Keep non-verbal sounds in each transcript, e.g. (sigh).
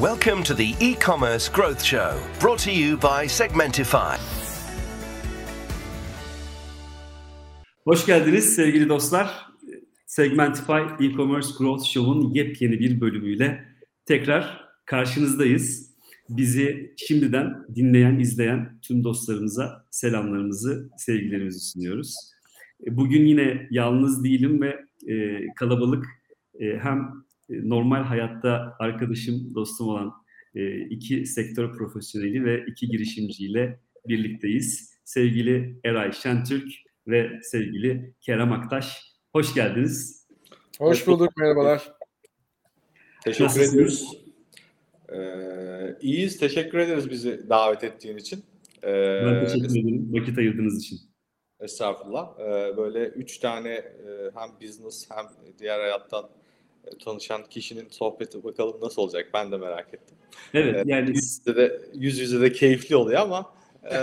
Welcome to the e-commerce growth show, brought to you by Segmentify. Hoş geldiniz sevgili dostlar. Segmentify e-commerce growth show'un yepyeni bir bölümüyle tekrar karşınızdayız. Bizi şimdiden dinleyen, izleyen tüm dostlarımıza selamlarımızı, sevgilerimizi sunuyoruz. Bugün yine yalnız değilim ve e, kalabalık e, hem normal hayatta arkadaşım, dostum olan e, iki sektör profesyoneli ve iki girişimciyle birlikteyiz. Sevgili Eray Şentürk ve sevgili Kerem Aktaş. Hoş geldiniz. Hoş bulduk, merhabalar. Teşekkür Nasılsınız? ediyoruz. Ee, iyiyiz, teşekkür ederiz bizi davet ettiğin için. Ee, ben teşekkür ederim vakit ayırdığınız için. Estağfurullah. Ee, böyle üç tane e, hem business hem diğer hayattan e, tanışan kişinin sohbeti bakalım nasıl olacak ben de merak ettim. Evet yani yüz yüze de, yüz yüze de keyifli oluyor ama e,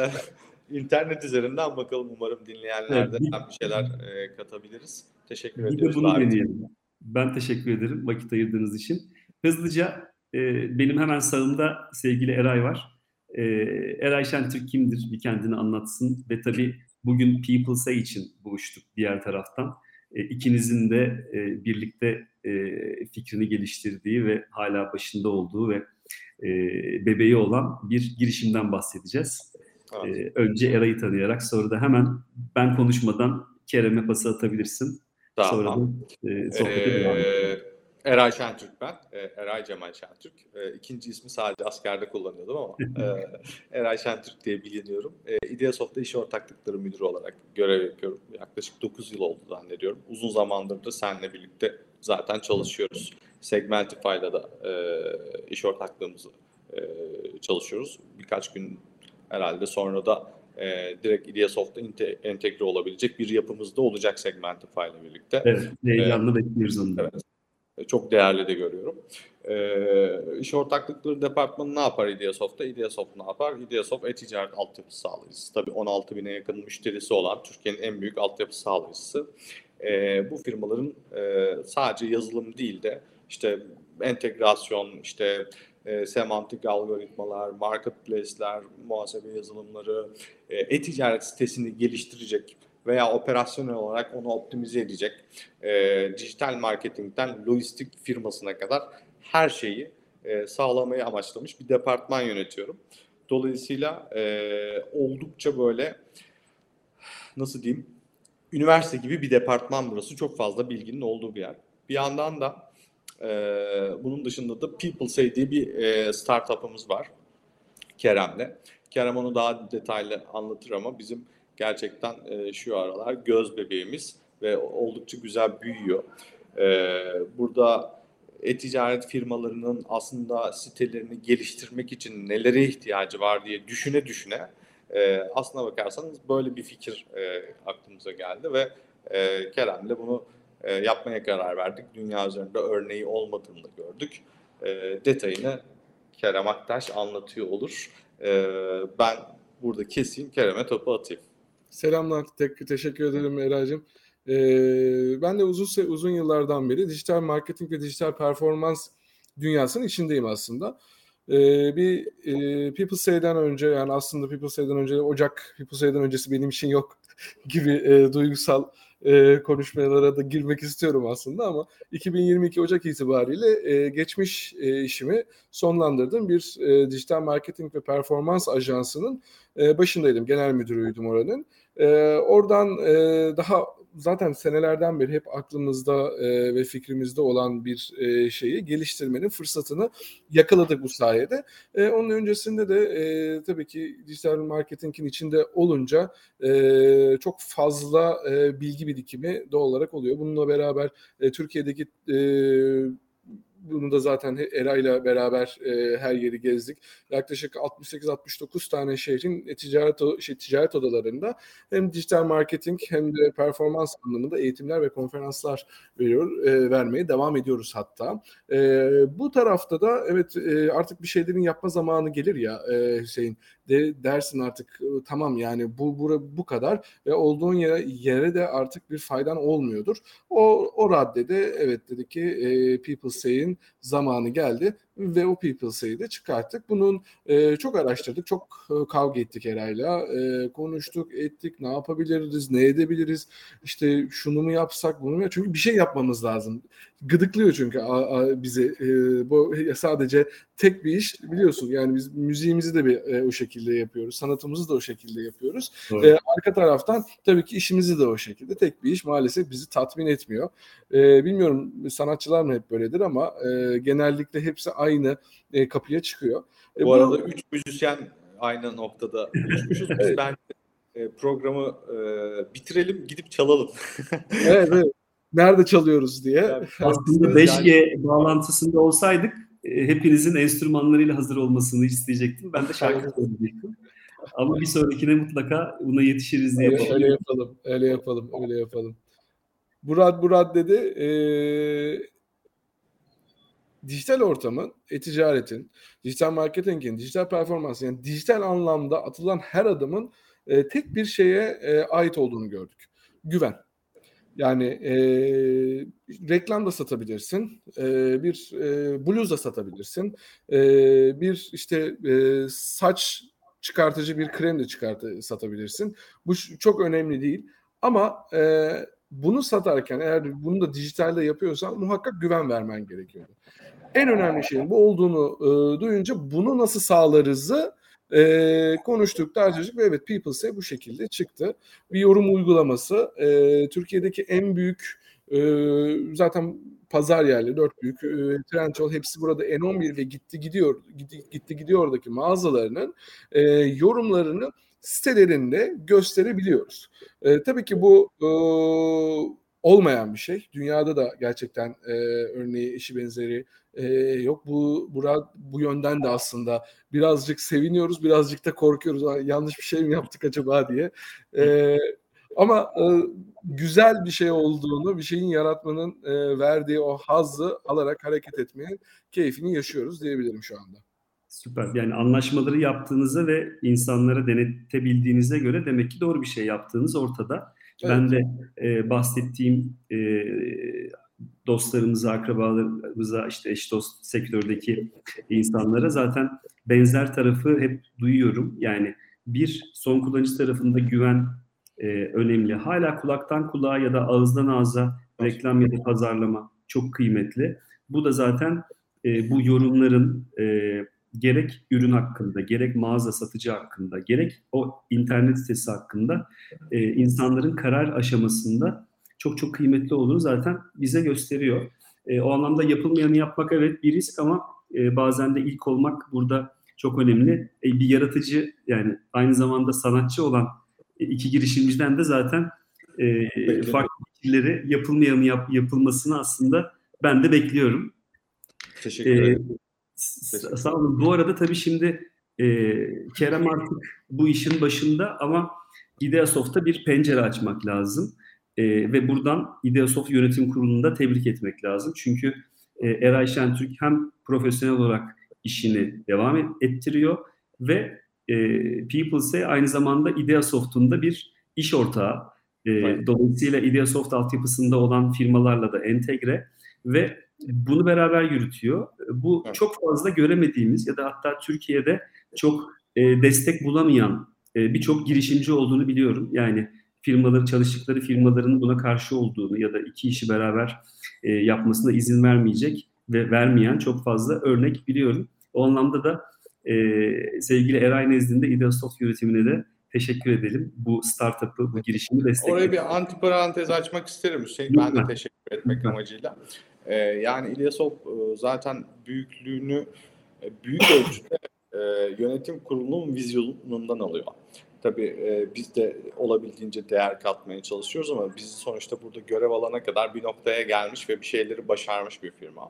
(laughs) internet üzerinden bakalım umarım dinleyenlerden evet, bir şeyler e, katabiliriz. Teşekkür bir ediyoruz. De bunu deneyelim. Ben teşekkür ederim vakit ayırdığınız için. Hızlıca e, benim hemen sağımda sevgili Eray var. E, Eray Şentürk kimdir? Bir kendini anlatsın ve tabii bugün People Say için buluştuk diğer taraftan. E, ikinizin de e, birlikte e, fikrini geliştirdiği ve hala başında olduğu ve e, bebeği olan bir girişimden bahsedeceğiz. Evet. E, önce Eray'ı tanıyarak sonra da hemen ben konuşmadan Kerem'e pası atabilirsin. Tamam. Sonra da e, sohbete ee, devam edelim. Eray Şentürk ben. E, Eray Cemal Şentürk. E, ikinci ismi sadece askerde kullanıyordum ama e, (laughs) Eray Şentürk diye biliniyorum. E, Ideasoft'ta iş ortaklıkları müdürü olarak görev yapıyorum. Yaklaşık 9 yıl oldu zannediyorum. Uzun zamandır da seninle birlikte zaten çalışıyoruz. Segmentify'la da e, iş ortaklığımızı e, çalışıyoruz. Birkaç gün herhalde sonra da e, direkt Ideasoft'ta entegre olabilecek bir yapımız da olacak Segmentify ile birlikte. Evet, heyecanlı ee, bekliyoruz onu da. Evet, çok değerli de görüyorum. E, iş ortaklıkları departmanı ne yapar Ideasoft'ta? Ideasoft ne yapar? Ideasoft e-ticaret altyapısı sağlayıcısı. Tabii 16 bine yakın müşterisi olan Türkiye'nin en büyük altyapı sağlayıcısı. E, bu firmaların e, sadece yazılım değil de işte entegrasyon, işte e, semantik algoritmalar, marketplace'ler, muhasebe yazılımları, e, e-ticaret sitesini geliştirecek veya operasyonel olarak onu optimize edecek e, dijital marketingten lojistik firmasına kadar her şeyi e, sağlamayı amaçlamış bir departman yönetiyorum. Dolayısıyla e, oldukça böyle nasıl diyeyim üniversite gibi bir departman burası. Çok fazla bilginin olduğu bir yer. Bir yandan da e, bunun dışında da People Say diye bir e, startup'ımız var Kerem'le. Kerem onu daha detaylı anlatır ama bizim gerçekten e, şu aralar göz bebeğimiz ve oldukça güzel büyüyor. E, burada e-ticaret firmalarının aslında sitelerini geliştirmek için nelere ihtiyacı var diye düşüne düşüne e, aslına bakarsanız böyle bir fikir e, aklımıza geldi ve e, Kerem'le bunu e, yapmaya karar verdik. Dünya üzerinde örneği olmadığını da gördük. E, detayını Kerem Aktaş anlatıyor olur. E, ben burada keseyim, Kerem'e topu atayım. Selamlar. Tek, teşekkür ederim Eray'cığım. Ee, ben de uzun uzun yıllardan beri dijital marketing ve dijital performans dünyasının içindeyim aslında. Ee, bir e, People Say'den önce yani aslında People Say'den önce Ocak People Say'den öncesi benim için yok (laughs) gibi e, duygusal e, konuşmalara da girmek istiyorum aslında ama 2022 Ocak itibariyle e, geçmiş e, işimi sonlandırdım. Bir e, dijital marketing ve performans ajansının e, başındaydım. Genel müdürüydüm oranın. E, oradan e, daha zaten senelerden beri hep aklımızda e, ve fikrimizde olan bir e, şeyi geliştirmenin fırsatını yakaladık bu sayede. E, onun öncesinde de e, tabii ki dijital marketingin içinde olunca e, çok fazla e, bilgi birikimi doğal olarak oluyor. Bununla beraber e, Türkiye'deki e, bunu da zaten Eray'la beraber e, her yeri gezdik. Yaklaşık 68-69 tane şehrin ticaret şey, ticaret odalarında hem dijital marketing hem de performans anlamında eğitimler ve konferanslar veriyor, e, vermeye devam ediyoruz hatta. E, bu tarafta da evet e, artık bir şeylerin yapma zamanı gelir ya e, Hüseyin de dersin artık tamam yani bu bu, bu kadar ve olduğun yere, yere de artık bir faydan olmuyordur. O o raddede evet dedi ki e, People Say'in zamanı geldi ve o People Say'ı da çıkarttık. Bunun e, çok araştırdık, çok e, kavga ettik Eray'la. E, konuştuk, ettik, ne yapabiliriz, ne edebiliriz, işte şunu mu yapsak, bunu mu? Çünkü bir şey yapmamız lazım. Gıdıklıyor çünkü a, a, bizi. E, bu sadece tek bir iş biliyorsun. Yani biz müziğimizi de bir e, o şekilde yapıyoruz, sanatımızı da o şekilde yapıyoruz. E, arka taraftan tabii ki işimizi de o şekilde. Tek bir iş maalesef bizi tatmin etmiyor. E, bilmiyorum sanatçılar mı hep böyledir ama e, genellikle hepsi aynı e, kapıya çıkıyor. E, bu, bu arada üç müzisyen aynı noktada buluşmuşuz. Biz evet. bence e, programı e, bitirelim gidip çalalım. evet, evet. Nerede çalıyoruz diye. Yani, Aslında 5G (laughs) yani... bağlantısında olsaydık hepinizin enstrümanlarıyla hazır olmasını isteyecektim. Ben de şarkı söyleyecektim. Ama bir sonrakine mutlaka buna yetişiriz diye. Öyle, öyle yapalım, öyle yapalım, öyle yapalım. Burat Burat dedi, e, dijital ortamın, e-ticaretin, dijital marketingin, dijital performans yani dijital anlamda atılan her adımın e, tek bir şeye e, ait olduğunu gördük. Güven. Yani e, reklam da satabilirsin, e, bir e, bluz da satabilirsin, e, bir işte e, saç çıkartıcı bir krem de çıkartı satabilirsin. Bu çok önemli değil. Ama e, bunu satarken eğer bunu da dijitalde yapıyorsan muhakkak güven vermen gerekiyor. En önemli şeyin bu olduğunu e, duyunca bunu nasıl sağlarızı e, konuştuk, tartıştık ve evet People bu şekilde çıktı. Bir yorum uygulaması. E, Türkiye'deki en büyük e, zaten pazar yerleri dört büyük e, Trendyol hepsi burada N11 ve gitti gidiyor gitti, gitti gidiyor oradaki mağazalarının e, yorumlarını sitelerinde gösterebiliyoruz. E, tabii ki bu e, olmayan bir şey. Dünyada da gerçekten e, örneği eşi benzeri e, yok. Bu Burak bu yönden de aslında birazcık seviniyoruz, birazcık da korkuyoruz. Yanlış bir şey mi yaptık acaba diye. E, ama e, güzel bir şey olduğunu, bir şeyin yaratmanın e, verdiği o hazzı alarak hareket etmenin keyfini yaşıyoruz diyebilirim şu anda. Süper. Yani anlaşmaları yaptığınıza ve insanlara denetebildiğinize göre demek ki doğru bir şey yaptığınız ortada. Evet. Ben de e, bahsettiğim e, dostlarımıza, akrabalarımıza, işte eş dost sektördeki insanlara zaten benzer tarafı hep duyuyorum. Yani bir, son kullanıcı tarafında güven e, önemli. Hala kulaktan kulağa ya da ağızdan ağza reklam ya da pazarlama çok kıymetli. Bu da zaten e, bu yorumların e, gerek ürün hakkında, gerek mağaza satıcı hakkında, gerek o internet sitesi hakkında e, insanların karar aşamasında çok çok kıymetli olduğunu zaten bize gösteriyor. E, o anlamda yapılmayanı yapmak evet bir risk ama e, bazen de ilk olmak burada çok önemli. E, bir yaratıcı yani aynı zamanda sanatçı olan e, iki girişimciden de zaten e, farklı fikirleri yapılmayanı yap, yapılmasını aslında ben de bekliyorum. Teşekkür e, ederim. Teşekkür Sağ olun. Bu arada tabii şimdi e, Kerem artık bu işin başında ama Ideasoft'a bir pencere açmak lazım. E, ve buradan Ideasoft Yönetim Kurulu'nda tebrik etmek lazım. Çünkü e, Eray Şentürk hem profesyonel olarak işini devam ettiriyor ve e, Peoples'e aynı zamanda Ideasoft'un da bir iş ortağı. E, evet. Dolayısıyla Ideasoft altyapısında olan firmalarla da entegre ve bunu beraber yürütüyor. Bu evet. çok fazla göremediğimiz ya da hatta Türkiye'de çok e, destek bulamayan e, birçok girişimci olduğunu biliyorum. Yani firmaları çalıştıkları firmaların buna karşı olduğunu ya da iki işi beraber e, yapmasına izin vermeyecek ve vermeyen çok fazla örnek biliyorum. O anlamda da e, sevgili Eray nezdinde Ideasoft yönetimine de teşekkür edelim. Bu startup'ı, bu girişimi destekledik. Oraya bir anti parantez açmak isterim Hüseyin. Ben de teşekkür etmek Lütfen. amacıyla. Ee, yani İlyasov e, zaten büyüklüğünü e, büyük ölçüde e, yönetim kurulunun vizyonundan alıyor. Tabii e, biz de olabildiğince değer katmaya çalışıyoruz ama biz sonuçta burada görev alana kadar bir noktaya gelmiş ve bir şeyleri başarmış bir firma.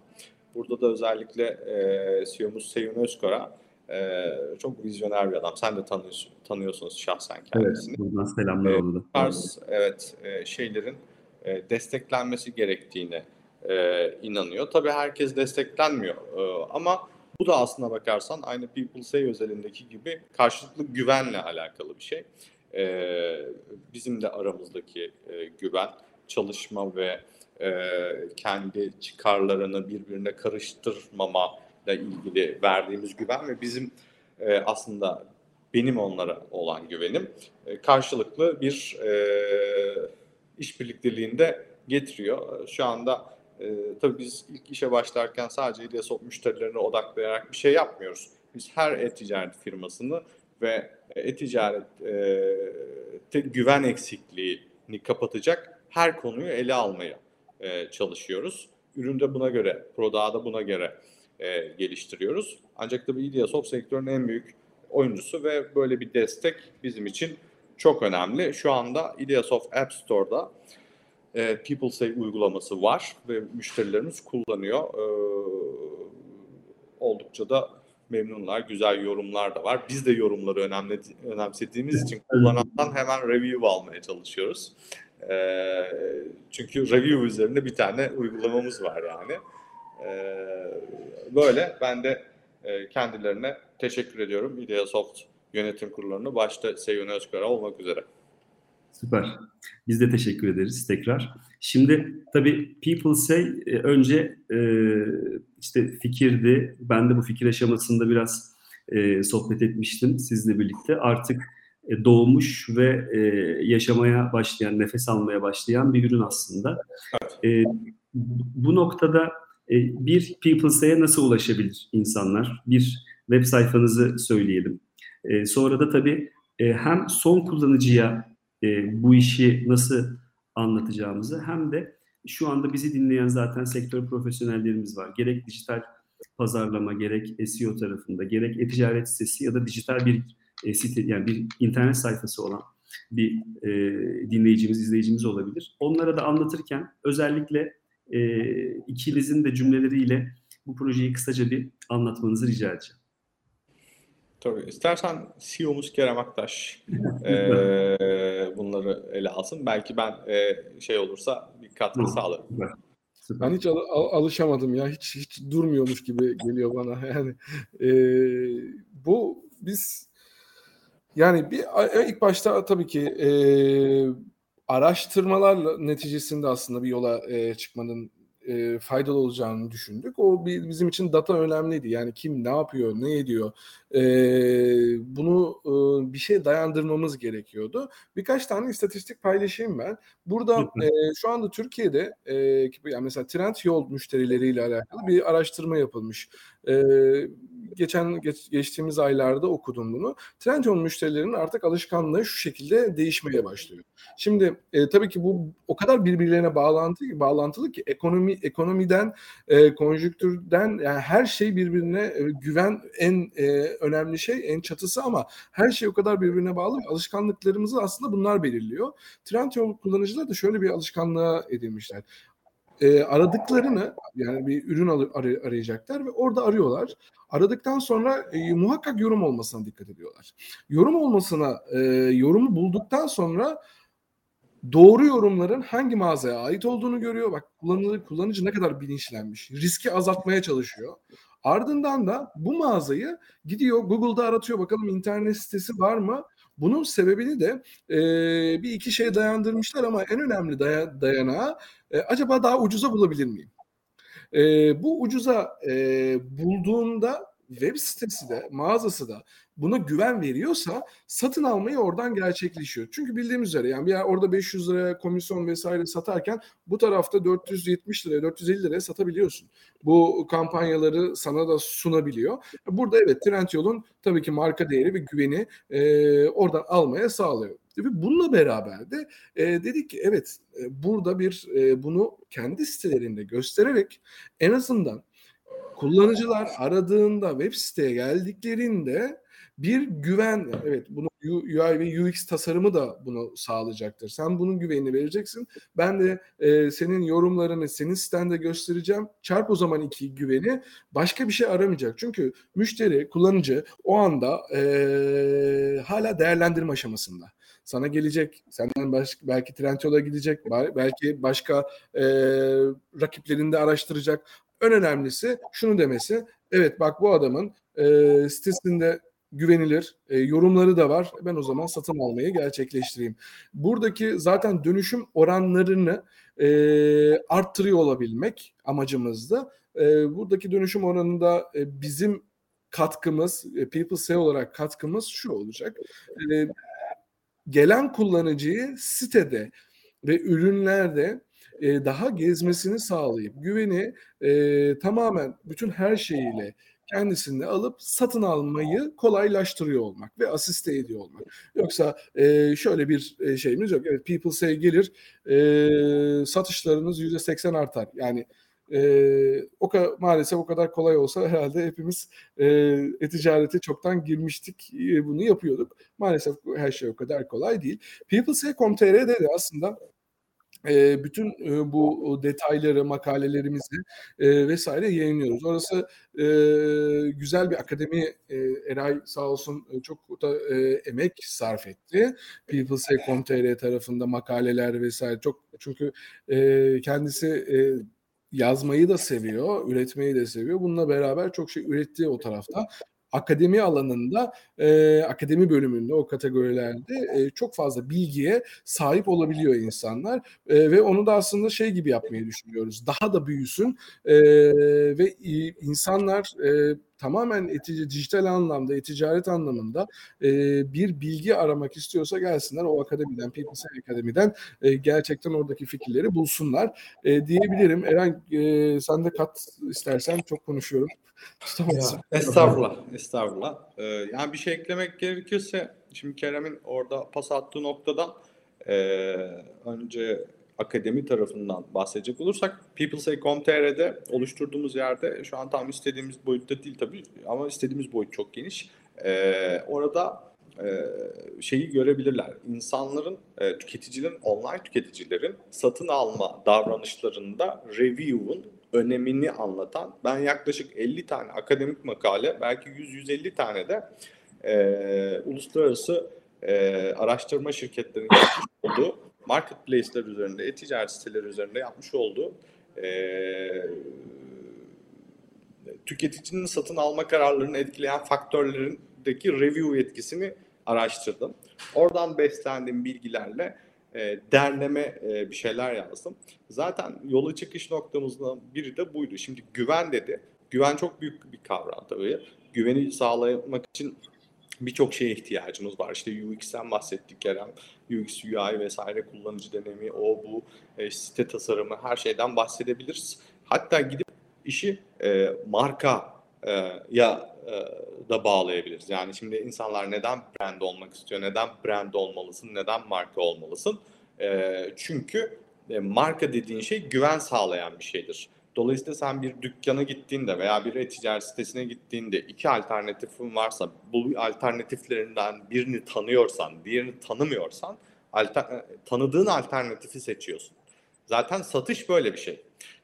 Burada da özellikle e, CEO'muz Seyun Özkara e, çok vizyoner bir adam. Sen de tanıyorsun, tanıyorsunuz şahsen kendisini. Evet, buradan selamlar e, oldu. Tarz, evet, e, şeylerin e, desteklenmesi gerektiğini e, inanıyor. Tabii herkes desteklenmiyor e, ama bu da aslına bakarsan aynı People Say özelindeki gibi karşılıklı güvenle alakalı bir şey. E, bizim de aramızdaki e, güven, çalışma ve e, kendi çıkarlarını birbirine karıştırmama ile ilgili verdiğimiz güven ve bizim e, aslında benim onlara olan güvenim e, karşılıklı bir e, işbirlikteliğinde getiriyor. Şu anda e, tabii biz ilk işe başlarken sadece İDESOP müşterilerine odaklayarak bir şey yapmıyoruz. Biz her e-ticaret firmasını ve e-ticaret e, güven eksikliğini kapatacak her konuyu ele almaya e, çalışıyoruz. Üründe buna göre, da buna göre e, geliştiriyoruz. Ancak tabii İDESOP sektörün en büyük oyuncusu ve böyle bir destek bizim için çok önemli. Şu anda Ideasoft App Store'da e, PeopleSay uygulaması var ve müşterilerimiz kullanıyor. E, oldukça da memnunlar, güzel yorumlar da var. Biz de yorumları önemli, önemsediğimiz için kullanandan hemen review almaya çalışıyoruz. E, çünkü review üzerinde bir tane uygulamamız var yani. E, böyle ben de e, kendilerine teşekkür ediyorum. Ideasoft yönetim kurullarını başta Seyyon Özkara olmak üzere. Süper. Biz de teşekkür ederiz tekrar. Şimdi tabii People Say e, önce e, işte fikirdi. Ben de bu fikir aşamasında biraz e, sohbet etmiştim sizle birlikte. Artık e, doğmuş ve e, yaşamaya başlayan, nefes almaya başlayan bir ürün aslında. Evet. E, bu noktada e, bir People Say'e nasıl ulaşabilir insanlar? Bir web sayfanızı söyleyelim. E, sonra da tabii e, hem son kullanıcıya e, bu işi nasıl anlatacağımızı hem de şu anda bizi dinleyen zaten sektör profesyonellerimiz var. Gerek dijital pazarlama, gerek SEO tarafında, gerek e-ticaret sitesi ya da dijital bir e, site yani bir internet sayfası olan bir e, dinleyicimiz, izleyicimiz olabilir. Onlara da anlatırken özellikle e, ikinizin de cümleleriyle bu projeyi kısaca bir anlatmanızı rica edeceğim. Tabii. İstersen CEO'muz Kerem Aktaş (laughs) e, bunları ele alsın. Belki ben e, şey olursa bir katkı sağlarım. Ben hiç al- al- alışamadım ya. Hiç hiç durmuyormuş gibi geliyor bana. (laughs) Yani e, bu biz yani bir ilk başta tabii ki e, araştırmalar neticesinde aslında bir yola e, çıkmanın e, faydalı olacağını düşündük. O bizim için data önemliydi. Yani kim ne yapıyor, ne ediyor, e, bunu e, bir şey dayandırmamız gerekiyordu. Birkaç tane istatistik paylaşayım ben. Burada e, şu anda Türkiye'de e, yani mesela Trendyol müşterileriyle alakalı bir araştırma yapılmış. E, geçen geç, geçtiğimiz aylarda okudum bunu. Trendyol müşterilerinin artık alışkanlığı şu şekilde değişmeye başlıyor. Şimdi e, tabii ki bu o kadar birbirlerine bağlantılı bağlantılı ki ekonomi ekonomiden, e, konjüktürden yani her şey birbirine e, güven en e, önemli şey, en çatısı ama her şey o kadar birbirine bağlı. Alışkanlıklarımızı aslında bunlar belirliyor. Trendyol kullanıcılar da şöyle bir alışkanlığa edinmişler e, aradıklarını yani bir ürün ar- arayacaklar ve orada arıyorlar. Aradıktan sonra e, muhakkak yorum olmasına dikkat ediyorlar. Yorum olmasına, e, yorumu bulduktan sonra doğru yorumların hangi mağazaya ait olduğunu görüyor. Bak kullanıcı, kullanıcı ne kadar bilinçlenmiş. Riski azaltmaya çalışıyor. Ardından da bu mağazayı gidiyor Google'da aratıyor bakalım internet sitesi var mı? Bunun sebebini de e, bir iki şeye dayandırmışlar ama en önemli daya, dayanağı e, acaba daha ucuza bulabilir miyim? E, bu ucuza e, bulduğunda web sitesi de mağazası da buna güven veriyorsa satın almayı oradan gerçekleşiyor. Çünkü bildiğimiz üzere yani bir yer orada 500 liraya komisyon vesaire satarken bu tarafta 470 liraya 450 liraya satabiliyorsun. Bu kampanyaları sana da sunabiliyor. Burada evet Trendyol'un tabii ki marka değeri ve güveni e, oradan almaya sağlıyor. Ve bununla beraber de e, dedik ki evet e, burada bir e, bunu kendi sitelerinde göstererek en azından kullanıcılar aradığında web siteye geldiklerinde bir güven evet bunu UI ve UX tasarımı da bunu sağlayacaktır. Sen bunun güvenini vereceksin. Ben de e, senin yorumlarını senin sitende göstereceğim. Çarp o zaman iki güveni başka bir şey aramayacak. Çünkü müşteri, kullanıcı o anda e, hala değerlendirme aşamasında. Sana gelecek, senden başka, belki Trendyol'a gidecek, belki başka e, rakiplerinde araştıracak. En önemlisi şunu demesi, evet bak bu adamın e, sitesinde güvenilir, e, yorumları da var. Ben o zaman satın almayı gerçekleştireyim. Buradaki zaten dönüşüm oranlarını e, arttırıyor olabilmek amacımızdı. E, buradaki dönüşüm oranında e, bizim katkımız, e, People Say olarak katkımız şu olacak. E, gelen kullanıcıyı sitede ve ürünlerde e, daha gezmesini sağlayıp güveni e, tamamen bütün her şeyiyle kendisini alıp satın almayı kolaylaştırıyor olmak ve asiste ediyor olmak. Yoksa e, şöyle bir e, şeyimiz yok. Evet People Say gelir e, satışlarınız %80 artar. Yani e, o kadar, maalesef o kadar kolay olsa herhalde hepimiz e, e-ticarete çoktan girmiştik, e, bunu yapıyorduk. Maalesef her şey o kadar kolay değil. PeopleSay.com.tr'de de aslında bütün bu detayları, makalelerimizi vesaire yayınlıyoruz. Orası güzel bir akademi. Eray sağ olsun çok da emek sarf etti. PeopleSay.com.tr tarafında makaleler vesaire çok çünkü kendisi yazmayı da seviyor, üretmeyi de seviyor. Bununla beraber çok şey ürettiği o tarafta akademi alanında, e, akademi bölümünde o kategorilerde e, çok fazla bilgiye sahip olabiliyor insanlar e, ve onu da aslında şey gibi yapmayı düşünüyoruz. Daha da büyüsün e, ve insanlar e, tamamen etici, dijital anlamda, e-ticaret anlamında e, bir bilgi aramak istiyorsa gelsinler o akademiden, PPC Akademi'den e, gerçekten oradaki fikirleri bulsunlar e, diyebilirim. Eren e, sen de kat istersen çok konuşuyorum. Ya, estağfurullah, estağfurullah. Ee, yani bir şey eklemek gerekirse, şimdi Kerem'in orada pas attığı noktadan e, önce akademi tarafından bahsedecek olursak PeopleSay.com.tr'de oluşturduğumuz yerde şu an tam istediğimiz boyutta değil tabii ama istediğimiz boyut çok geniş. Ee, orada e, şeyi görebilirler. İnsanların, e, tüketicilerin, online tüketicilerin satın alma davranışlarında review'un önemini anlatan ben yaklaşık 50 tane akademik makale belki 100-150 tane de e, uluslararası e, araştırma şirketlerinin olduğu marketplace'ler üzerinde, e-ticaret siteleri üzerinde yapmış olduğu e, tüketicinin satın alma kararlarını etkileyen faktörlerindeki review etkisini araştırdım. Oradan beslendiğim bilgilerle e, derleme e, bir şeyler yazdım. Zaten yola çıkış noktamızdan biri de buydu. Şimdi güven dedi. Güven çok büyük bir kavram tabii. Güveni sağlamak için birçok şeye ihtiyacımız var. İşte UX'ten bahsettik Kerem. UX, UI vesaire kullanıcı deneyimi, o bu, e, site tasarımı her şeyden bahsedebiliriz. Hatta gidip işi e, marka e, ya e, da bağlayabiliriz. Yani şimdi insanlar neden brand olmak istiyor, neden brand olmalısın, neden marka olmalısın? E, çünkü e, marka dediğin şey güven sağlayan bir şeydir. Dolayısıyla sen bir dükkana gittiğinde veya bir e-ticaret sitesine gittiğinde iki alternatifin varsa bu alternatiflerinden birini tanıyorsan, diğerini tanımıyorsan alter, e, tanıdığın alternatifi seçiyorsun. Zaten satış böyle bir şey.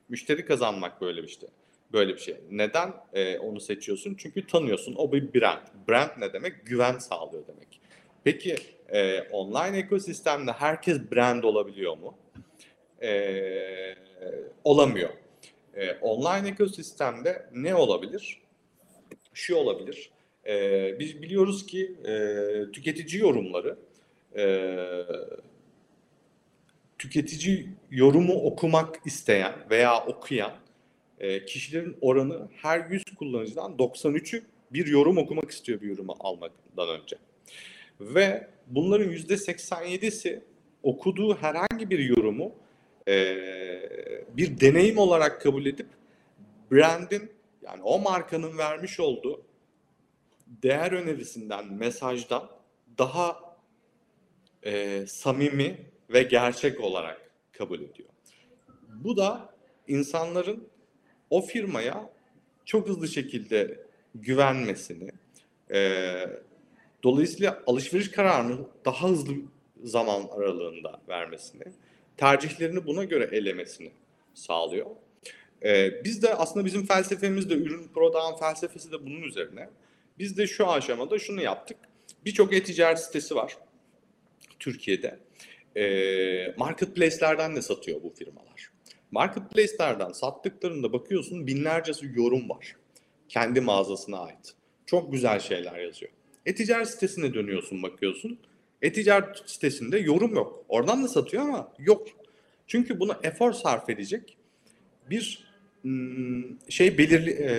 Müşteri kazanmak böyle bir şey. Böyle bir şey. Neden e, onu seçiyorsun? Çünkü tanıyorsun. O bir brand. Brand ne demek? Güven sağlıyor demek. Peki e, online ekosistemde herkes brand olabiliyor mu? E, olamıyor. E, online ekosistemde ne olabilir? Şu olabilir. E, biz biliyoruz ki e, tüketici yorumları e, tüketici yorumu okumak isteyen veya okuyan e, kişilerin oranı her 100 kullanıcıdan 93'ü bir yorum okumak istiyor bir yorumu almaktan önce. Ve bunların %87'si okuduğu herhangi bir yorumu e, bir deneyim olarak kabul edip brandin yani o markanın vermiş olduğu değer önerisinden, mesajdan daha e, samimi ve gerçek olarak kabul ediyor. Bu da insanların o firmaya çok hızlı şekilde güvenmesini, e, dolayısıyla alışveriş kararını daha hızlı zaman aralığında vermesini, tercihlerini buna göre elemesini sağlıyor. Ee, biz de aslında bizim felsefemiz de ürün prodağın felsefesi de bunun üzerine. Biz de şu aşamada şunu yaptık. Birçok e-ticaret sitesi var Türkiye'de. Ee, marketplace'lerden de satıyor bu firmalar. Marketplace'lerden sattıklarında bakıyorsun binlercesi yorum var. Kendi mağazasına ait. Çok güzel şeyler yazıyor. E-ticaret sitesine dönüyorsun bakıyorsun. E-ticaret sitesinde yorum yok. Oradan da satıyor ama yok. Çünkü buna efor sarf edecek bir hmm, şey belirli e,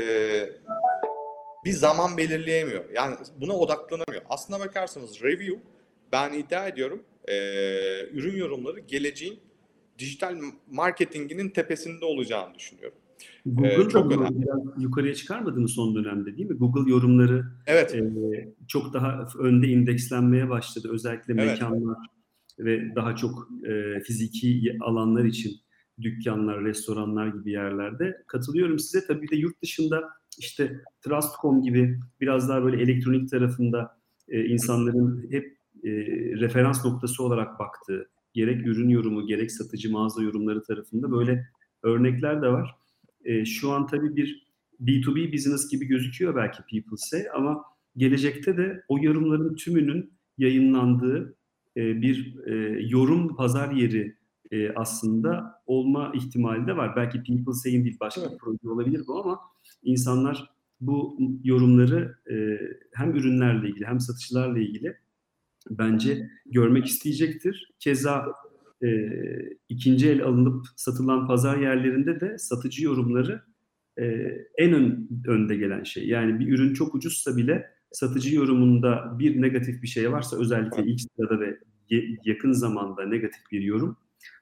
bir zaman belirleyemiyor. Yani buna odaklanamıyor. Aslına bakarsanız review ben iddia ediyorum e, ürün yorumları geleceğin dijital marketinginin tepesinde olacağını düşünüyorum. Google ee, çok önemli. Biraz yukarıya çıkarmadı mı son dönemde değil mi? Google yorumları evet. e, çok daha önde indekslenmeye başladı. Özellikle evet. mekanlar ve daha çok e, fiziki alanlar için dükkanlar, restoranlar gibi yerlerde. Katılıyorum size. Tabii de yurt dışında işte Trust.com gibi biraz daha böyle elektronik tarafında e, insanların hep e, referans noktası olarak baktığı gerek ürün yorumu gerek satıcı mağaza yorumları tarafında böyle örnekler de var. E, şu an tabii bir B2B business gibi gözüküyor belki People Say ama gelecekte de o yorumların tümünün yayınlandığı e, bir e, yorum pazar yeri e, aslında olma ihtimali de var. Belki People Say'in değil başka bir proje olabilir bu ama insanlar bu yorumları e, hem ürünlerle ilgili hem satışlarla ilgili bence görmek isteyecektir. Keza e, ikinci el alınıp satılan pazar yerlerinde de satıcı yorumları e, en ön, önde gelen şey. Yani bir ürün çok ucuzsa bile satıcı yorumunda bir negatif bir şey varsa özellikle ilk sırada ve yakın zamanda negatif bir yorum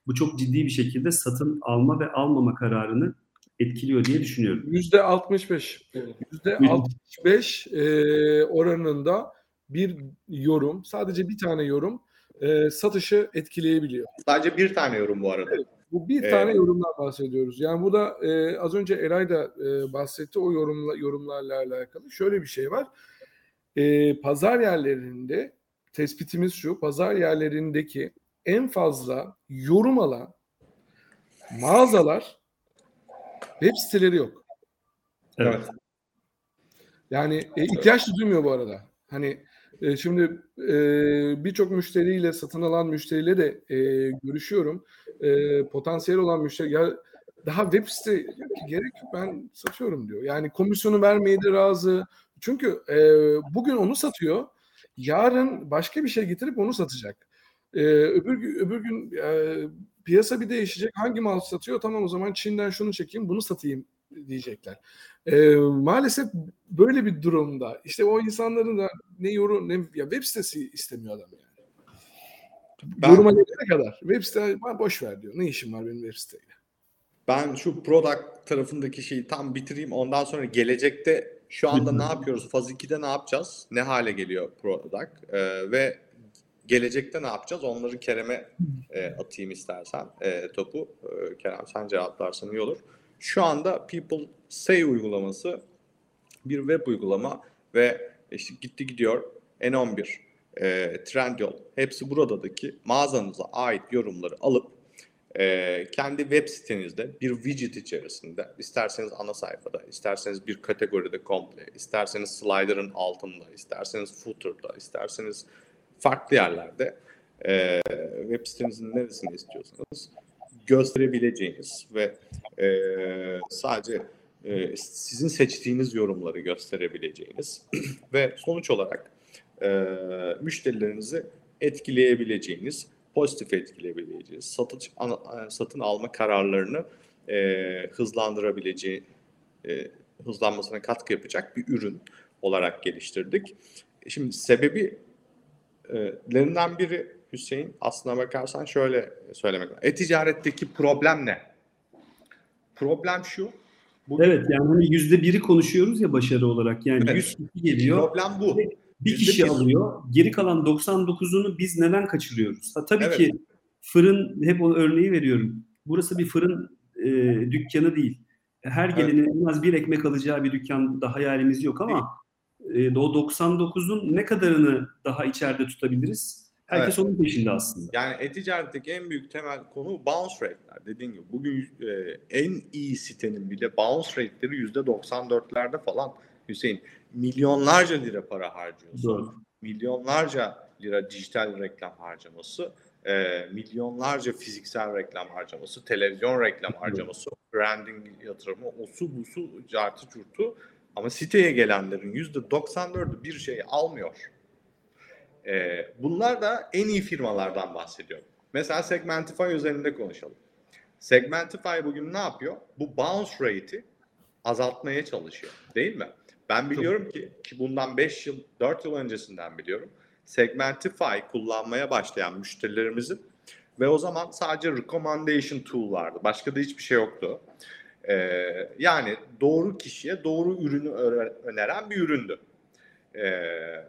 bu çok ciddi bir şekilde satın alma ve almama kararını etkiliyor diye düşünüyorum. Yüzde 65. Yüzde 65 e, oranında bir yorum, sadece bir tane yorum e, satışı etkileyebiliyor. Sadece bir tane yorum bu arada. Evet, bu bir ee, tane yorumdan bahsediyoruz. Yani bu da e, az önce Eray da e, bahsetti o yorumla, yorumlarla alakalı. Şöyle bir şey var. E, pazar yerlerinde tespitimiz şu. Pazar yerlerindeki en fazla yorum alan mağazalar web siteleri yok. Evet. Yani e, ihtiyaç duymuyor bu arada. Hani e, şimdi e, birçok müşteriyle satın alan müşteriyle de e, görüşüyorum. Potansiyel olan müşteri ya daha web site gerek yok ben satıyorum diyor. Yani komisyonu vermeye de razı. Çünkü bugün onu satıyor. Yarın başka bir şey getirip onu satacak. Öbür, öbür gün piyasa bir değişecek. Hangi mal satıyor? Tamam o zaman Çin'den şunu çekeyim bunu satayım diyecekler. E, maalesef böyle bir durumda işte o insanların da ne yorum ne ya web sitesi istemiyor adam yani. Ben, Yoruma gelene kadar web site boş ver diyor. Ne işim var benim web siteyle? Ben şu product tarafındaki şeyi tam bitireyim. Ondan sonra gelecekte şu anda ne yapıyoruz? Faz 2'de ne yapacağız? Ne hale geliyor product? Ee, ve gelecekte ne yapacağız? Onları Kerem'e e, atayım istersen e, topu. E, Kerem sen cevaplarsan iyi olur. Şu anda People Say uygulaması bir web uygulama ve işte gitti gidiyor. N11, e, Trendyol hepsi buradaki mağazanıza ait yorumları alıp e, kendi web sitenizde bir widget içerisinde isterseniz ana sayfada, isterseniz bir kategoride komple, isterseniz slider'ın altında, isterseniz footer'da, isterseniz farklı yerlerde e, web sitenizin neresini istiyorsanız gösterebileceğiniz ve e, sadece e, sizin seçtiğiniz yorumları gösterebileceğiniz (clears throat) ve sonuç olarak e, müşterilerinizi etkileyebileceğiniz, pozitif etkileyebileceğiniz, satış, an, satın alma kararlarını e, hızlandırabileceği, e, hızlanmasına katkı yapacak bir ürün olarak geliştirdik. Şimdi sebebi lerinden biri Hüseyin aslına bakarsan şöyle söylemek lazım. E-ticaretteki problem ne? Problem şu. Bugün... Evet yani hani yüzde biri konuşuyoruz ya başarı olarak. Yani evet. 100 kişi geliyor. Problem bu. Bir kişi alıyor. Geri kalan 99'unu biz neden kaçırıyoruz? Ha, tabii evet. ki fırın hep o örneği veriyorum. Burası bir fırın e, dükkanı değil. Her gelenin evet. en az bir ekmek alacağı bir dükkan da hayalimiz yok ama e, o 99'un ne kadarını daha içeride tutabiliriz? Herkes evet. onun peşinde aslında. Yani e-ticaretteki en büyük temel konu bounce rate'ler. Dediğim gibi bugün e, en iyi sitenin bile bounce rate'leri %94'lerde falan Hüseyin. Milyonlarca lira para harcıyorsun. Doğru. Milyonlarca lira dijital reklam harcaması, e, milyonlarca fiziksel reklam harcaması, televizyon reklam harcaması, branding yatırımı, osu busu, cartı curtu. Ama siteye gelenlerin %94'ü bir şey almıyor. E, bunlar da en iyi firmalardan bahsediyorum. Mesela Segmentify üzerinde konuşalım. Segmentify bugün ne yapıyor? Bu bounce rate'i azaltmaya çalışıyor. Değil mi? Ben biliyorum ki ki bundan 5 yıl 4 yıl öncesinden biliyorum. Segmentify kullanmaya başlayan müşterilerimizin ve o zaman sadece recommendation tool vardı. Başka da hiçbir şey yoktu. Ee, yani doğru kişiye doğru ürünü öneren bir üründü. Ee,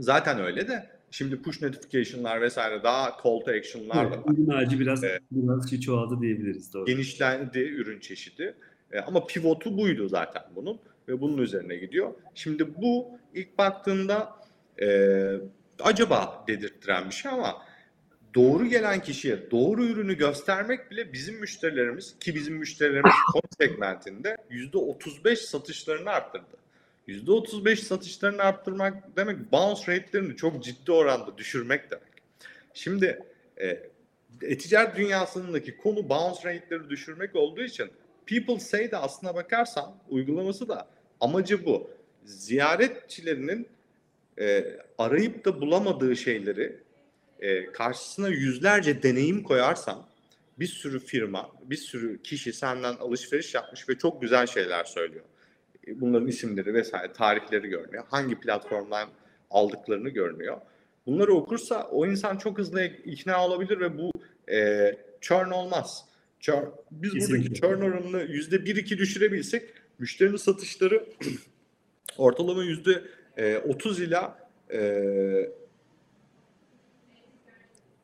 zaten öyle de şimdi push notification'lar vesaire daha call to action'lar evet. Ürün ağacı biraz, ee, biraz çoğaldı diyebiliriz. Doğru. Genişlendi ürün çeşidi. Ee, ama pivotu buydu zaten bunun ve bunun üzerine gidiyor. Şimdi bu ilk baktığında e, acaba dedirttiren bir şey ama doğru gelen kişiye doğru ürünü göstermek bile bizim müşterilerimiz ki bizim müşterilerimiz (laughs) konu segmentinde %35 satışlarını arttırdı. %35 satışlarını arttırmak demek bounce rate'lerini çok ciddi oranda düşürmek demek. Şimdi e, e-ticaret dünyasındaki konu bounce rate'leri düşürmek olduğu için People Say de aslına bakarsan uygulaması da amacı bu. Ziyaretçilerinin e, arayıp da bulamadığı şeyleri e, karşısına yüzlerce deneyim koyarsan bir sürü firma, bir sürü kişi senden alışveriş yapmış ve çok güzel şeyler söylüyor. Bunların isimleri vesaire, tarihleri görünüyor. Hangi platformdan aldıklarını görünüyor. Bunları okursa o insan çok hızlı ikna olabilir ve bu e, churn olmaz. Churn, biz Kesinlikle. buradaki churn oranını yüzde bir iki düşürebilsek müşterinin satışları (clears throat) ortalama yüzde e, otuz ila e,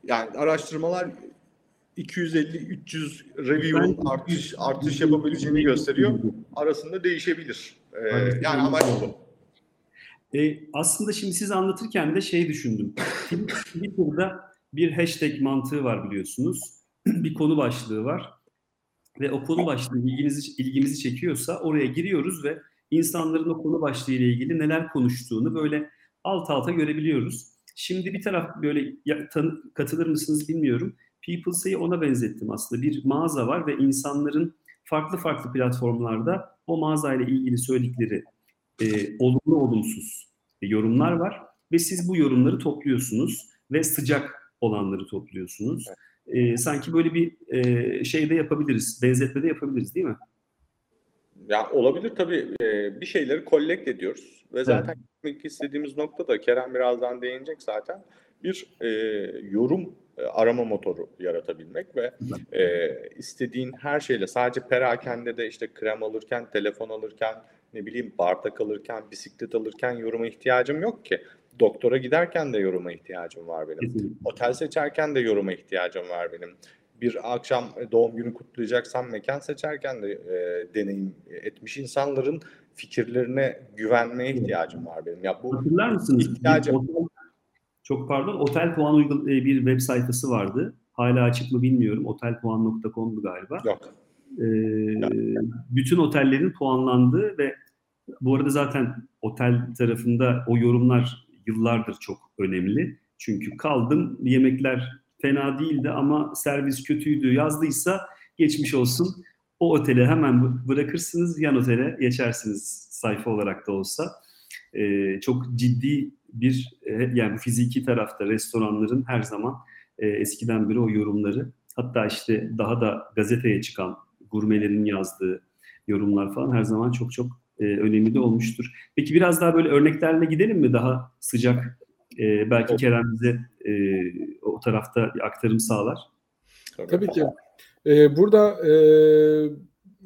yani araştırmalar 250-300 review'un artış artış yapabileceğini gösteriyor. Arasında değişebilir. Ee, yani amaç bu. E, aslında şimdi siz anlatırken de şey düşündüm. Twitter'da bir hashtag mantığı var biliyorsunuz. (clears throat) bir konu başlığı var. Ve o konu başlığı ilginizi, ilgimizi çekiyorsa oraya giriyoruz ve insanların o konu başlığı ile ilgili neler konuştuğunu böyle alt alta görebiliyoruz. Şimdi bir taraf böyle ya, tanı, katılır mısınız bilmiyorum. Peoples'ı ona benzettim aslında. Bir mağaza var ve insanların farklı farklı platformlarda o mağazayla ilgili söyledikleri e, olumlu olumsuz e, yorumlar var ve siz bu yorumları topluyorsunuz ve sıcak olanları topluyorsunuz. E, sanki böyle bir e, şey de yapabiliriz, benzetme de yapabiliriz değil mi? Ya olabilir tabii. E, bir şeyleri collect ediyoruz ve zaten evet. istediğimiz nokta da Kerem birazdan değinecek zaten bir e, yorum arama motoru yaratabilmek ve e, istediğin her şeyle sadece perakende de işte krem alırken, telefon alırken, ne bileyim bardak alırken, bisiklet alırken yoruma ihtiyacım yok ki. Doktora giderken de yoruma ihtiyacım var benim. Otel seçerken de yoruma ihtiyacım var benim. Bir akşam doğum günü kutlayacaksam mekan seçerken de e, deneyim etmiş insanların fikirlerine güvenmeye ihtiyacım var benim. Ya bu Hatırlar mısınız? Ihtiyacım. Çok pardon. Otel puan uygul e, bir web sayfası vardı. Hala açık mı bilmiyorum. Otelpuan.com'du galiba. Yok. Ee, bütün otellerin puanlandığı ve bu arada zaten otel tarafında o yorumlar yıllardır çok önemli. Çünkü kaldım yemekler fena değildi ama servis kötüydü yazdıysa geçmiş olsun. O otele hemen bırakırsınız yan otele geçersiniz sayfa olarak da olsa. Ee, çok ciddi bir e, yani fiziki tarafta restoranların her zaman e, eskiden beri o yorumları hatta işte daha da gazeteye çıkan gurmelerin yazdığı yorumlar falan her zaman çok çok e, önemli de olmuştur. Peki biraz daha böyle örneklerle gidelim mi daha sıcak? E, belki Kerem bize e, o tarafta bir aktarım sağlar. Tabii ki. Ee, burada e,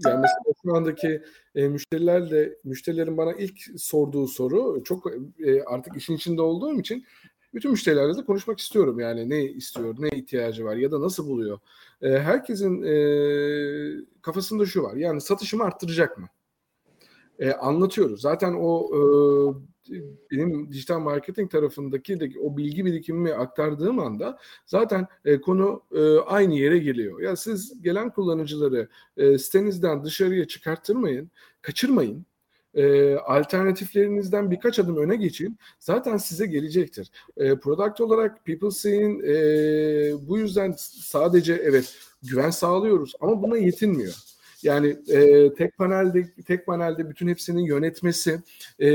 yani mesela şu andaki e, müşterilerle müşterilerin bana ilk sorduğu soru çok e, artık işin içinde olduğum için bütün müşterilerle de konuşmak istiyorum. Yani ne istiyor, ne ihtiyacı var ya da nasıl buluyor. E, herkesin e, kafasında şu var. Yani satışımı arttıracak mı? E, anlatıyoruz. Zaten o e, benim dijital marketing tarafındaki de o bilgi birikimimi aktardığım anda zaten e, konu e, aynı yere geliyor. Ya siz gelen kullanıcıları e, sitenizden dışarıya çıkarttırmayın, kaçırmayın. E, alternatiflerinizden birkaç adım öne geçin. Zaten size gelecektir. E, product olarak PeopleSee'in e, bu yüzden sadece evet güven sağlıyoruz ama buna yetinmiyor. Yani e, tek panelde tek panelde bütün hepsinin yönetmesi e,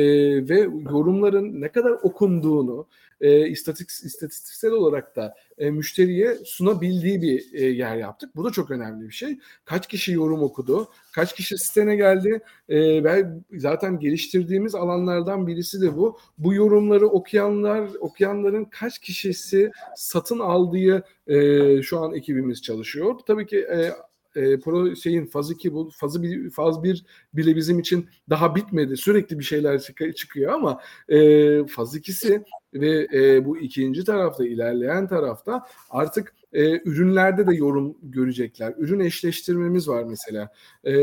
ve yorumların ne kadar okunduğunu e, istatik, istatistiksel olarak da e, müşteriye sunabildiği bir e, yer yaptık. Bu da çok önemli bir şey. Kaç kişi yorum okudu, kaç kişi sitene geldi e, ve zaten geliştirdiğimiz alanlardan birisi de bu. Bu yorumları okuyanlar, okuyanların kaç kişisi satın aldığı e, şu an ekibimiz çalışıyor. Tabii ki e, e, pro şeyin faz 2 bu fazı bir faz 1 bile bizim için daha bitmedi. Sürekli bir şeyler çık- çıkıyor ama e, faz 2'si ve e, bu ikinci tarafta ilerleyen tarafta artık e, ürünlerde de yorum görecekler. Ürün eşleştirmemiz var mesela. E,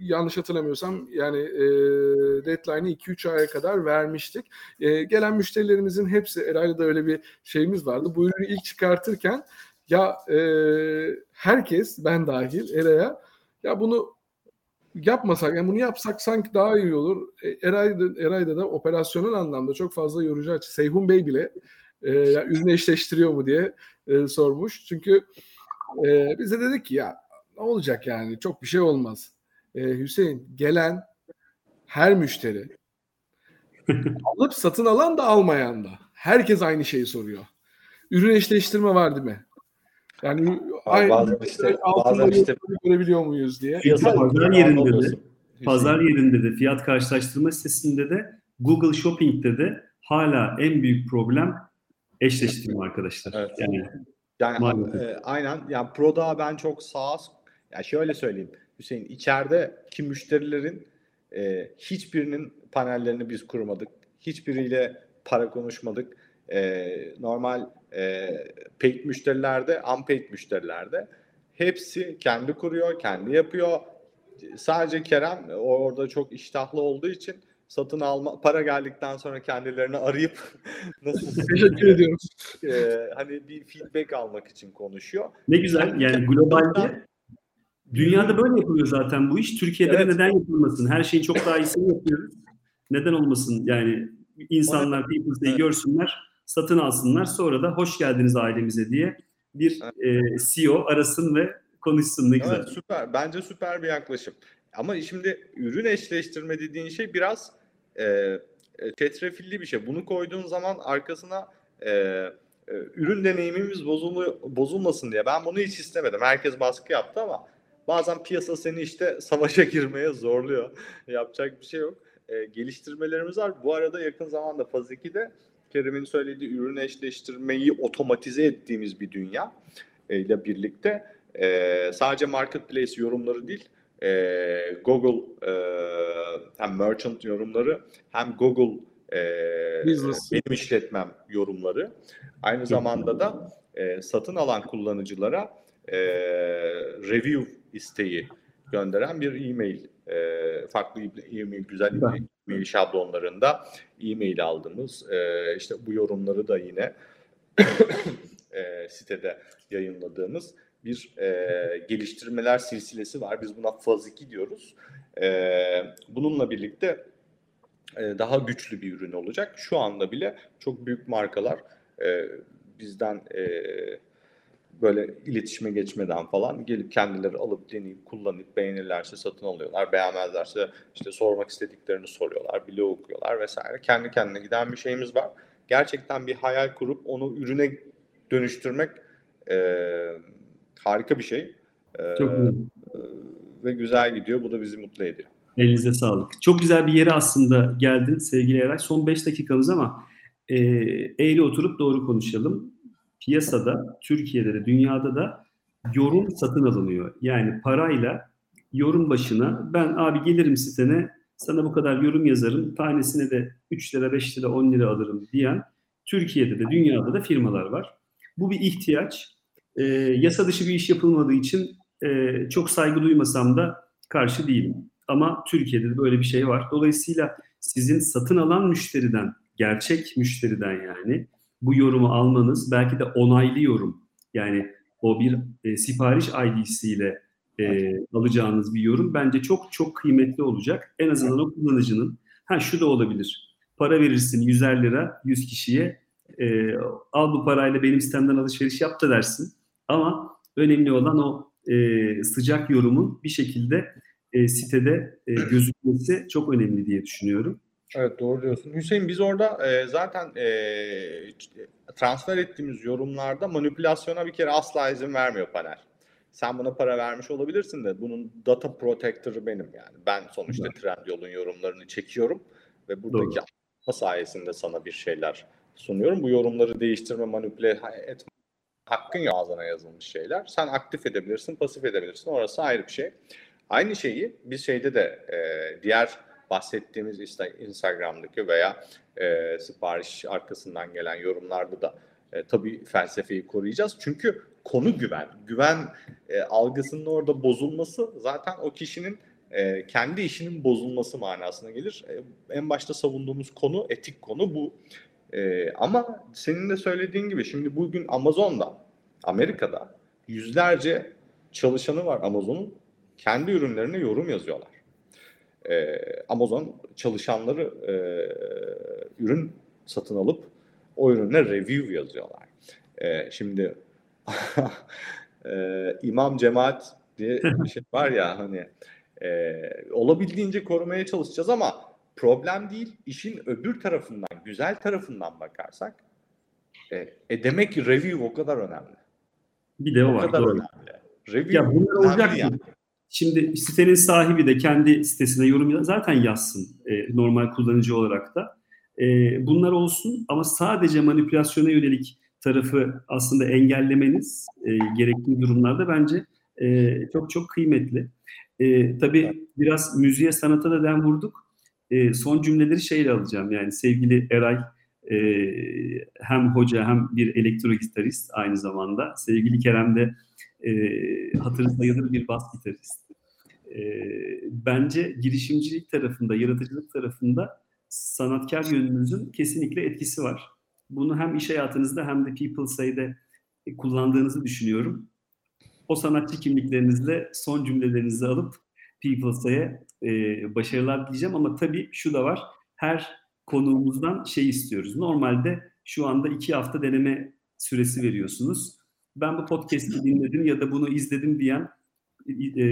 yanlış hatırlamıyorsam yani e, deadline'ı 2-3 aya kadar vermiştik. E, gelen müşterilerimizin hepsi Eray'la da öyle bir şeyimiz vardı. Bu ürünü ilk çıkartırken ya e, herkes ben dahil Eray'a ya bunu yapmasak yani bunu yapsak sanki daha iyi olur. E, Eray'da, Eray'da da operasyonel anlamda çok fazla yorucu açı. Seyhun Bey bile e, ya, ürünü eşleştiriyor mu diye e, sormuş. Çünkü e, bize dedik ki ya ne olacak yani çok bir şey olmaz. E, Hüseyin gelen her müşteri (laughs) alıp satın alan da almayan da herkes aynı şeyi soruyor. Ürün eşleştirme var değil mi? Yani aynı bazen işte, bazen işte görebiliyor muyuz diye. Pazar yerinde de, pazar yerinde de, fiyat karşılaştırma sitesinde de, Google Shopping'de de hala en büyük problem eşleştirme arkadaşlar. Evet. Yani Yani e, aynen yani Pro'da ben çok sağ ya şöyle söyleyeyim Hüseyin içerideki müşterilerin e, hiçbirinin panellerini biz kurmadık. Hiçbiriyle para konuşmadık. E, normal e, paid müşterilerde, unpaid müşterilerde hepsi kendi kuruyor, kendi yapıyor. Sadece Kerem orada çok iştahlı olduğu için satın alma para geldikten sonra kendilerini arayıp (laughs) nasıl (laughs) Teşekkür ediyorum. e, hani bir feedback almak için konuşuyor. ne güzel yani globalde dünyada böyle yapılıyor zaten bu iş. Türkiye'de de Evet. neden yapılmasın? Her şeyin çok daha iyisini yapıyoruz. Neden olmasın? Yani insanlar People's'ı Evet. görsünler, satın alsınlar. Sonra da hoş geldiniz ailemize diye bir e, CEO arasın ve konuşsun ne güzel. Evet süper. Bence süper bir yaklaşım. Ama şimdi ürün eşleştirme dediğin şey biraz e, e, çetrefilli bir şey. Bunu koyduğun zaman arkasına e, e, ürün deneyimimiz bozulu, bozulmasın diye. Ben bunu hiç istemedim. Herkes baskı yaptı ama bazen piyasa seni işte savaşa (laughs) girmeye zorluyor. Yapacak bir şey yok. E, geliştirmelerimiz var. Bu arada yakın zamanda Faz 2'de Kerem'in söylediği ürün eşleştirmeyi otomatize ettiğimiz bir dünya e, ile birlikte e, sadece marketplace yorumları değil e, Google e, hem merchant yorumları hem Google e, Business. benim işletmem yorumları aynı zamanda da e, satın alan kullanıcılara e, review isteği gönderen bir e-mail e, farklı e-mail güzel Güzel. e-mail şablonlarında e-mail aldığımız e, işte bu yorumları da yine (coughs) e, sitede yayınladığımız bir e, geliştirmeler silsilesi var. Biz buna faz 2 diyoruz. E, bununla birlikte e, daha güçlü bir ürün olacak. Şu anda bile çok büyük markalar e, bizden e, böyle iletişime geçmeden falan gelip kendileri alıp deneyip kullanıp beğenirlerse satın alıyorlar. Beğenmezlerse işte sormak istediklerini soruyorlar, blog okuyorlar vesaire. Kendi kendine giden bir şeyimiz var. Gerçekten bir hayal kurup onu ürüne dönüştürmek e, harika bir şey. E, Çok güzel. e, ve güzel gidiyor. Bu da bizi mutlu ediyor. Elinize sağlık. Çok güzel bir yere aslında geldin sevgili Eray. Son 5 dakikamız ama e, eğri oturup doğru konuşalım. Piyasada, Türkiye'de de dünyada da yorum satın alınıyor. Yani parayla yorum başına ben abi gelirim sitene sana bu kadar yorum yazarım. Tanesine de 3 lira, 5 lira, 10 lira alırım diyen Türkiye'de de dünyada da firmalar var. Bu bir ihtiyaç. E, yasa dışı bir iş yapılmadığı için e, çok saygı duymasam da karşı değilim. Ama Türkiye'de de böyle bir şey var. Dolayısıyla sizin satın alan müşteriden, gerçek müşteriden yani bu yorumu almanız belki de onaylı yorum. Yani o bir e, sipariş ID'siyle e, alacağınız bir yorum bence çok çok kıymetli olacak. En azından o kullanıcının ha şu da olabilir. Para verirsin 100'er lira 100 kişiye e, al bu parayla benim sitemden alışveriş yap da dersin. Ama önemli olan o e, sıcak yorumun bir şekilde e, sitede e, gözükmesi çok önemli diye düşünüyorum. Evet doğru diyorsun. Hüseyin biz orada e, zaten e, transfer ettiğimiz yorumlarda manipülasyona bir kere asla izin vermiyor panel. Sen buna para vermiş olabilirsin de bunun data protector'ı benim yani. Ben sonuçta evet. Trendyol'un yorumlarını çekiyorum ve buradaki Doğru. sayesinde sana bir şeyler sunuyorum. Bu yorumları değiştirme, manipüle etme hakkın yok ağzına yazılmış şeyler. Sen aktif edebilirsin, pasif edebilirsin. Orası ayrı bir şey. Aynı şeyi biz şeyde de e, diğer bahsettiğimiz Instagram'daki veya e, sipariş arkasından gelen yorumlarda da e, tabii felsefeyi koruyacağız. Çünkü konu güven. Güven e, algısının orada bozulması zaten o kişinin e, kendi işinin bozulması manasına gelir. E, en başta savunduğumuz konu etik konu bu. E, ama senin de söylediğin gibi şimdi bugün Amazon'da, Amerika'da yüzlerce çalışanı var Amazon'un. Kendi ürünlerine yorum yazıyorlar. E, Amazon çalışanları e, ürün satın alıp o ürüne review yazıyorlar. E, şimdi (laughs) e, imam cemaat diye bir şey var ya hani e, olabildiğince korumaya çalışacağız ama problem değil. İşin öbür tarafından, güzel tarafından bakarsak e, e demek ki review o kadar önemli. Bir de o, o var. Kadar doğru. önemli. Review ya bunlar olacak yani. Şimdi sitenin sahibi de kendi sitesine yorum zaten yazsın e, normal kullanıcı olarak da. E, bunlar olsun ama sadece manipülasyona yönelik tarafı aslında engellemeniz e, gerektiği durumlarda bence e, çok çok kıymetli. E, tabii biraz müziğe sanata da den vurduk. E, son cümleleri şeyle alacağım yani sevgili Eray e, hem hoca hem bir elektro gitarist aynı zamanda. Sevgili Kerem de e, hatırı sayılır bir bas gitarist. E, bence girişimcilik tarafında, yaratıcılık tarafında sanatkar yönünüzün kesinlikle etkisi var. Bunu hem iş hayatınızda hem de People Say'de kullandığınızı düşünüyorum. O sanatçı kimliklerinizle son cümlelerinizi alıp People Say'e başarılar dileyeceğim ama tabii şu da var. Her konuğumuzdan şey istiyoruz. Normalde şu anda iki hafta deneme süresi veriyorsunuz. Ben bu podcast'i dinledim ya da bunu izledim diyen e,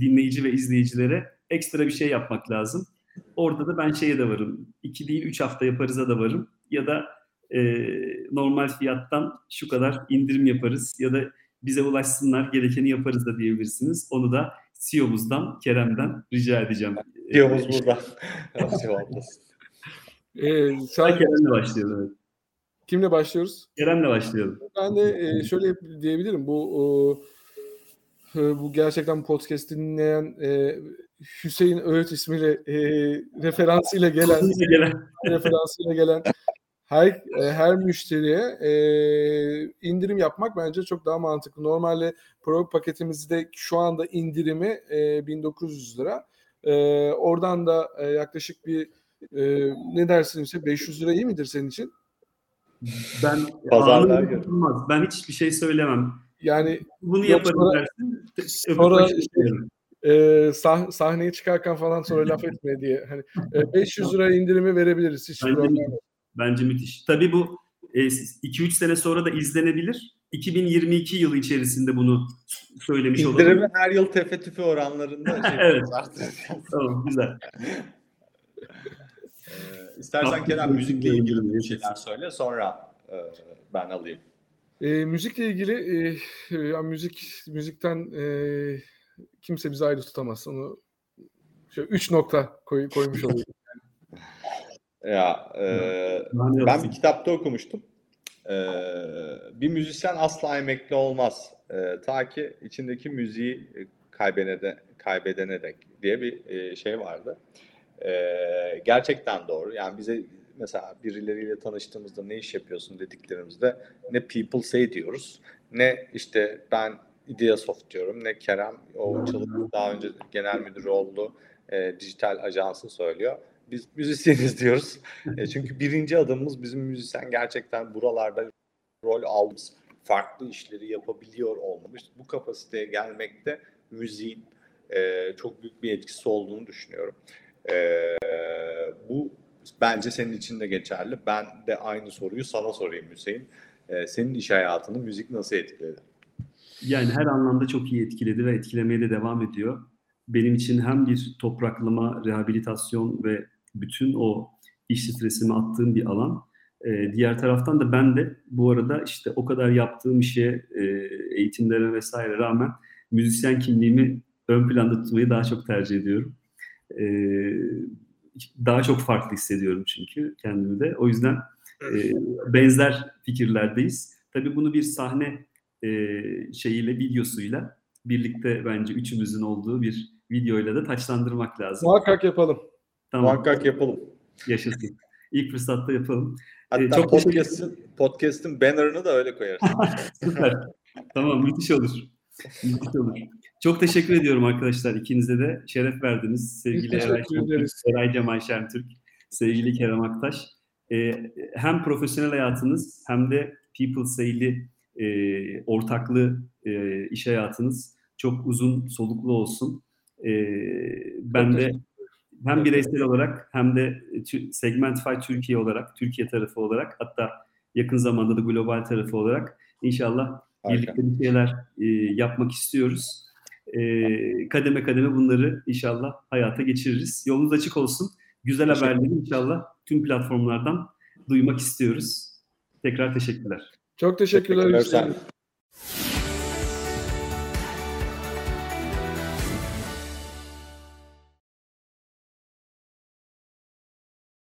dinleyici ve izleyicilere ekstra bir şey yapmak lazım. Orada da ben şeye de varım. İki değil üç hafta yaparız'a da varım. Ya da e, normal fiyattan şu kadar indirim yaparız ya da bize ulaşsınlar gerekeni yaparız da diyebilirsiniz. Onu da CEO'muzdan, Kerem'den rica edeceğim. CEO'muz burada. ee, sen... Kerem'le başlayalım. Evet. Kimle başlıyoruz? Kerem'le başlayalım. Ben de e, şöyle diyebilirim. Bu e, bu gerçekten podcast dinleyen e, Hüseyin Öğüt ismiyle e, referansıyla gelen, (laughs) referansıyla gelen her e, her müşteriye e, indirim yapmak bence çok daha mantıklı. Normalde Pro paketimizde şu anda indirimi e, 1900 lira. E, oradan da e, yaklaşık bir e, ne dersin ise 500 lira iyi midir senin için? Ben pazarlar Ben hiçbir şey söylemem. Yani bunu yaparım sonra, dersin. Sonra e, sah, sahneye çıkarken falan sonra laf etme diye. Hani e, (laughs) 500 lira indirimi verebiliriz hiç problem yok. Bence müthiş. Tabii bu 2-3 e, sene sonra da izlenebilir. 2022 yılı içerisinde bunu söylemiş olalım. İndirimi her yıl tefe tüfe oranlarında. (laughs) Şey evet. (laughs) tamam güzel. ee, istersen Kerem müzikle ilgili bir şeyler söyle sonra e, ben alayım. E, müzikle ilgili e, ya müzik müzikten e, kimse bizi ayrı tutamaz. Onu şöyle üç nokta koy, koymuş olayım. (laughs) Ya e, ben bir kitapta okumuştum. E, bir müzisyen asla emekli olmaz. E, ta ki içindeki müziği kaybedene, kaybedene dek diye bir e, şey vardı. E, gerçekten doğru. Yani bize mesela birileriyle tanıştığımızda ne iş yapıyorsun dediklerimizde ne people say diyoruz ne işte ben Ideasoft diyorum ne Kerem o çalıştığı daha önce genel müdür oldu e, dijital ajansı söylüyor biz müzisyeniz (laughs) diyoruz. e, çünkü birinci adımımız bizim müzisyen gerçekten buralarda rol almış, farklı işleri yapabiliyor olmamış. Bu kapasiteye gelmekte müziğin e, çok büyük bir etkisi olduğunu düşünüyorum. E, bu bence senin için de geçerli. Ben de aynı soruyu sana sorayım Hüseyin. E, senin iş hayatını müzik nasıl etkiledi? yani her anlamda çok iyi etkiledi ve etkilemeye de devam ediyor. Benim için hem bir topraklama, rehabilitasyon ve bütün o iş stresimi attığım bir alan. Ee, diğer taraftan da ben de bu arada işte o kadar yaptığım işe, e, eğitimlere vesaire rağmen müzisyen kimliğimi ön planda tutmayı daha çok tercih ediyorum. Ee, daha çok farklı hissediyorum çünkü kendimi de. O yüzden e, benzer fikirlerdeyiz. Tabii bunu bir sahne e, şeyiyle, videosuyla birlikte bence üçümüzün olduğu bir videoyla da taçlandırmak lazım. Muhakkak yapalım. Tamam. Muhakkak yapalım. Yaşasın. İlk fırsatta yapalım. Hatta ee, çok podcast'in, podcast'in banner'ını da öyle koyarız. (laughs) Süper. tamam müthiş olur. Müthiş olur. Çok teşekkür ediyorum arkadaşlar. İkinize de şeref verdiniz. Sevgili Eray, Eray Cemal Şentürk, sevgili Kerem Aktaş. Ee, hem profesyonel hayatınız hem de People Sale'i e, ortaklı e, iş hayatınız çok uzun soluklu olsun. E, ben de hem bireysel olarak hem de Segmentify Türkiye olarak, Türkiye tarafı olarak hatta yakın zamanda da global tarafı olarak inşallah Harika. birlikte bir şeyler e, yapmak istiyoruz. E, kademe kademe bunları inşallah hayata geçiririz. Yolunuz açık olsun. Güzel haberleri inşallah tüm platformlardan duymak istiyoruz. Tekrar teşekkürler. Çok teşekkürler. teşekkürler